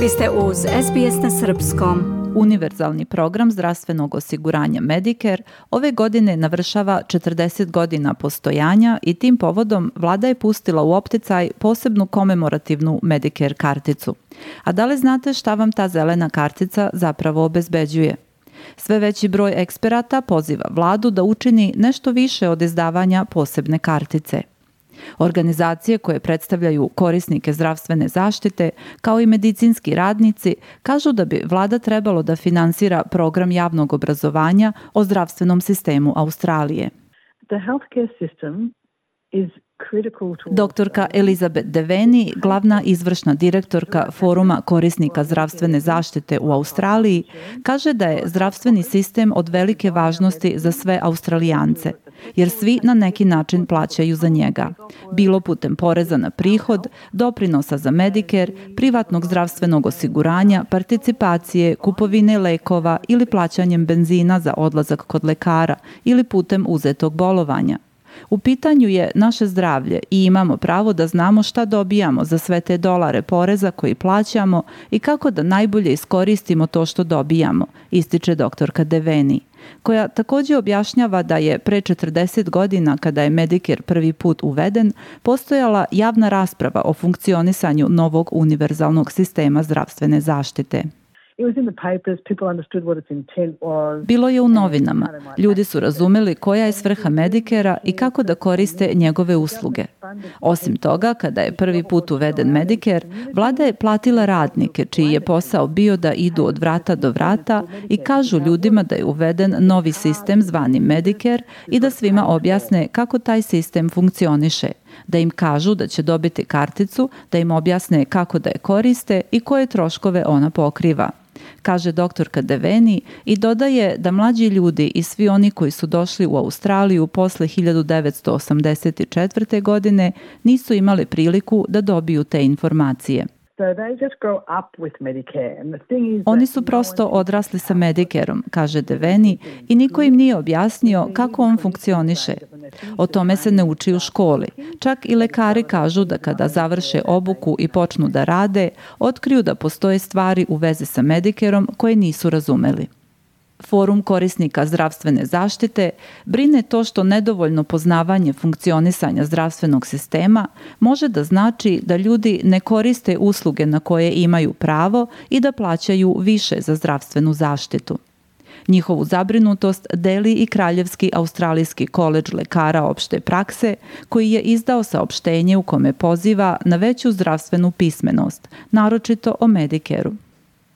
Vi ste uz SBS na Srpskom. Univerzalni program zdravstvenog osiguranja Medicare ove godine navršava 40 godina postojanja i tim povodom vlada je pustila u opticaj posebnu komemorativnu Medicare karticu. A da li znate šta vam ta zelena kartica zapravo obezbeđuje? Sve veći broj eksperata poziva vladu da učini nešto više od izdavanja posebne kartice – Organizacije koje predstavljaju korisnike zdravstvene zaštite, kao i medicinski radnici, kažu da bi vlada trebalo da finansira program javnog obrazovanja o zdravstvenom sistemu Australije. The healthcare system is Doktorka Elizabeth Deveni, glavna izvršna direktorka Foruma korisnika zdravstvene zaštite u Australiji, kaže da je zdravstveni sistem od velike važnosti za sve Australijance, jer svi na neki način plaćaju za njega. Bilo putem poreza na prihod, doprinosa za Medicare, privatnog zdravstvenog osiguranja, participacije, kupovine lekova ili plaćanjem benzina za odlazak kod lekara ili putem uzetog bolovanja. U pitanju je naše zdravlje i imamo pravo da znamo šta dobijamo za sve te dolare poreza koji plaćamo i kako da najbolje iskoristimo to što dobijamo, ističe doktorka Deveni koja takođe objašnjava da je pre 40 godina kada je Medicare prvi put uveden, postojala javna rasprava o funkcionisanju novog univerzalnog sistema zdravstvene zaštite. Bilo je u novinama. Ljudi su razumeli koja je svrha Medikera i kako da koriste njegove usluge. Osim toga, kada je prvi put uveden Medicare, vlada je platila radnike čiji je posao bio da idu od vrata do vrata i kažu ljudima da je uveden novi sistem zvani Medicare i da svima objasne kako taj sistem funkcioniše da im kažu da će dobiti karticu, da im objasne kako da je koriste i koje troškove ona pokriva kaže doktorka Deveni i dodaje da mlađi ljudi i svi oni koji su došli u Australiju posle 1984. godine nisu imali priliku da dobiju te informacije. Oni su prosto odrasli sa Medicareom, kaže Deveni, i niko im nije objasnio kako on funkcioniše. O tome se ne uči u školi. Čak i lekari kažu da kada završe obuku i počnu da rade, otkriju da postoje stvari u vezi sa Medicareom koje nisu razumeli. Forum korisnika zdravstvene zaštite brine to što nedovoljno poznavanje funkcionisanja zdravstvenog sistema može da znači da ljudi ne koriste usluge na koje imaju pravo i da plaćaju više za zdravstvenu zaštitu. Njihovu zabrinutost deli i Kraljevski australijski koleđ lekara opšte prakse, koji je izdao saopštenje u kome poziva na veću zdravstvenu pismenost, naročito o Medikeru.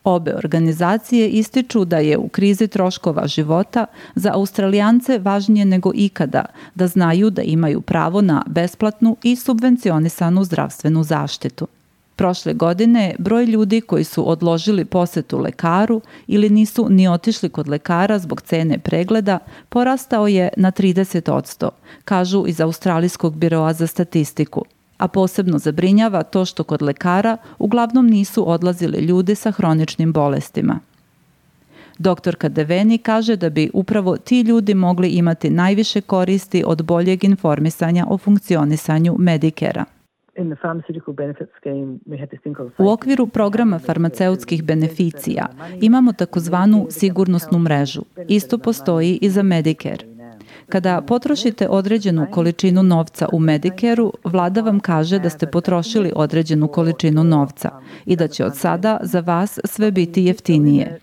Obe organizacije ističu da je u krizi troškova života za Australijance važnije nego ikada da znaju da imaju pravo na besplatnu i subvencionisanu zdravstvenu zaštitu. Prošle godine broj ljudi koji su odložili posetu lekaru ili nisu ni otišli kod lekara zbog cene pregleda porastao je na 30%, kažu iz Australijskog biroa za statistiku – a posebno zabrinjava to što kod lekara uglavnom nisu odlazili ljudi sa hroničnim bolestima. Doktorka Deveni kaže da bi upravo ti ljudi mogli imati najviše koristi od boljeg informisanja o funkcionisanju Medikera. U okviru programa farmaceutskih beneficija imamo takozvanu sigurnosnu mrežu. Isto postoji i za Medicare. Kada potrošite određenu količinu novca u Medicaru, vlada vam kaže da ste potrošili određenu količinu novca i da će od sada za vas sve biti jeftinije.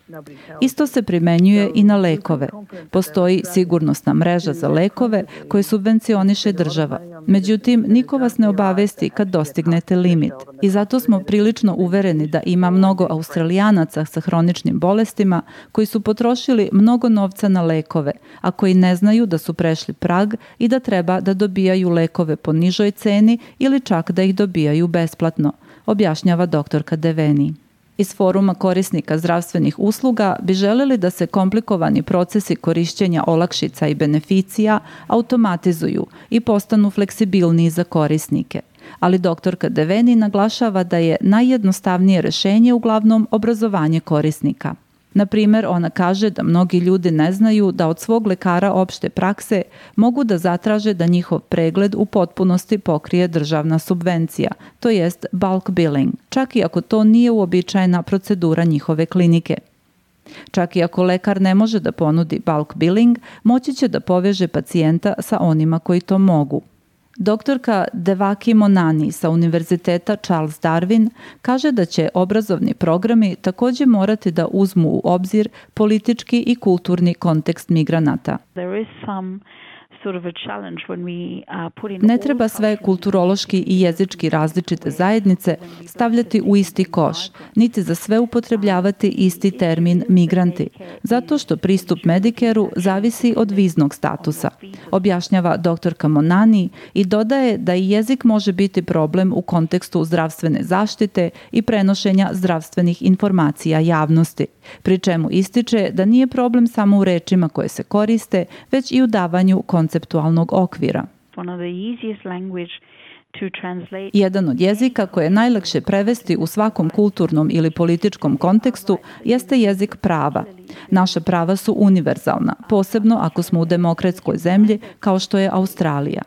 Isto se primenjuje i na lekove. Postoji sigurnosna mreža za lekove koje subvencioniše država. Međutim, niko vas ne obavesti kad dostignete limit. I zato smo prilično uvereni da ima mnogo australijanaca sa hroničnim bolestima koji su potrošili mnogo novca na lekove, a koji ne znaju da su prešli prag i da treba da dobijaju lekove po nižoj ceni ili čak da ih dobijaju besplatno, objašnjava doktorka Deveni. Iz foruma korisnika zdravstvenih usluga bi želeli da se komplikovani procesi korišćenja olakšica i beneficija automatizuju i postanu fleksibilniji za korisnike. Ali doktorka Deveni naglašava da je najjednostavnije rešenje uglavnom obrazovanje korisnika – Na primer, ona kaže da mnogi ljudi ne znaju da od svog lekara opšte prakse mogu da zatraže da njihov pregled u potpunosti pokrije državna subvencija, to jest bulk billing, čak i ako to nije uobičajena procedura njihove klinike. Čak i ako lekar ne može da ponudi bulk billing, moći će da poveže pacijenta sa onima koji to mogu – Doktorka Devaki Monani sa Univerziteta Charles Darwin kaže da će obrazovni programi takođe morati da uzmu u obzir politički i kulturni kontekst migranata. There is some Ne treba sve kulturološki i jezički različite zajednice stavljati u isti koš, niti za sve upotrebljavati isti termin migranti, zato što pristup Medikeru zavisi od viznog statusa, objašnjava doktorka Monani i dodaje da i jezik može biti problem u kontekstu zdravstvene zaštite i prenošenja zdravstvenih informacija javnosti, pri čemu ističe da nije problem samo u rečima koje se koriste, već i u davanju konceptualnog okvira. Jedan od jezika koje je najlakše prevesti u svakom kulturnom ili političkom kontekstu jeste jezik prava. Naša prava su univerzalna, posebno ako smo u demokratskoj zemlji kao što je Australija.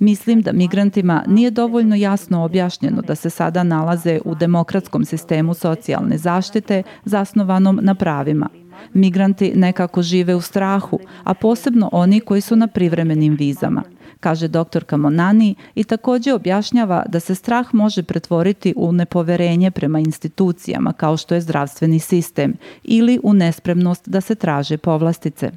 Mislim da migrantima nije dovoljno jasno objašnjeno da se sada nalaze u demokratskom sistemu socijalne zaštite zasnovanom na pravima. Migranti nekako žive u strahu, a posebno oni koji su na privremenim vizama kaže doktorka Monani i takođe objašnjava da se strah može pretvoriti u nepoverenje prema institucijama kao što je zdravstveni sistem ili u nespremnost da se traže povlastice.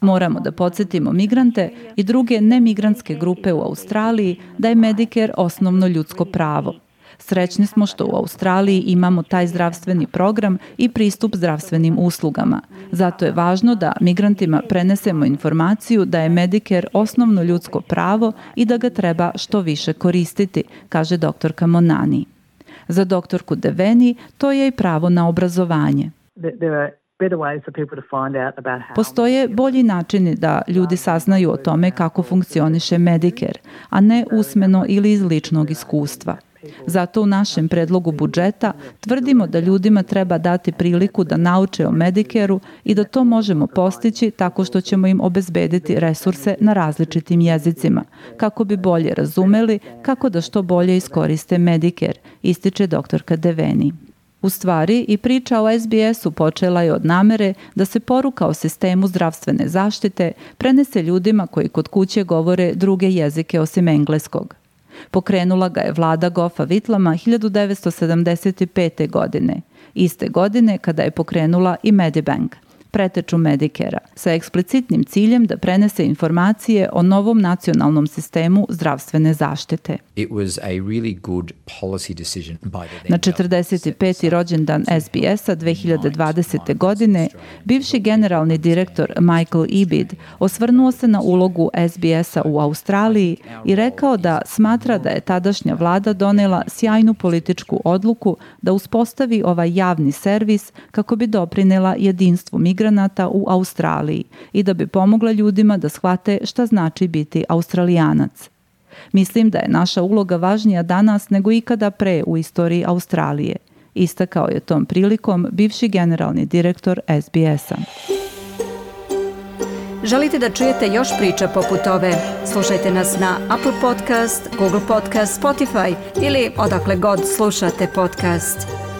Moramo da podsjetimo migrante i druge nemigrantske grupe u Australiji da je Medicare osnovno ljudsko pravo. Srećni smo što u Australiji imamo taj zdravstveni program i pristup zdravstvenim uslugama. Zato je važno da migrantima prenesemo informaciju da je Medicare osnovno ljudsko pravo i da ga treba što više koristiti, kaže doktorka Monani. Za doktorku Deveni to je i pravo na obrazovanje. Postoje bolji načini da ljudi saznaju o tome kako funkcioniše Medicare, a ne usmeno ili iz ličnog iskustva. Zato u našem predlogu budžeta tvrdimo da ljudima treba dati priliku da nauče o Medikeru i da to možemo postići tako što ćemo im obezbediti resurse na različitim jezicima, kako bi bolje razumeli kako da što bolje iskoriste Medicare, ističe doktorka Deveni. U stvari, i priča o SBS-u počela je od namere da se poruka o sistemu zdravstvene zaštite prenese ljudima koji kod kuće govore druge jezike osim engleskog. Pokrenula ga je vlada Gofa Vitlama 1975. godine, iste godine kada je pokrenula i Medibank – preteču Medikera, sa eksplicitnim ciljem da prenese informacije o novom nacionalnom sistemu zdravstvene zaštite. Na 45. rođendan SBS-a 2020. godine, bivši generalni direktor Michael Ibid osvrnuo se na ulogu SBS-a u Australiji i rekao da smatra da je tadašnja vlada donela sjajnu političku odluku da uspostavi ovaj javni servis kako bi doprinela jedinstvu migracija migranata u Australiji i da bi pomogla ljudima da shvate šta znači biti australijanac. Mislim da je naša uloga važnija danas nego ikada pre u istoriji Australije, istakao je tom prilikom bivši generalni direktor SBS-a. Želite da čujete još priča poput ove? Slušajte nas na Apple Podcast, Google Podcast, Spotify ili odakle god slušate podcast.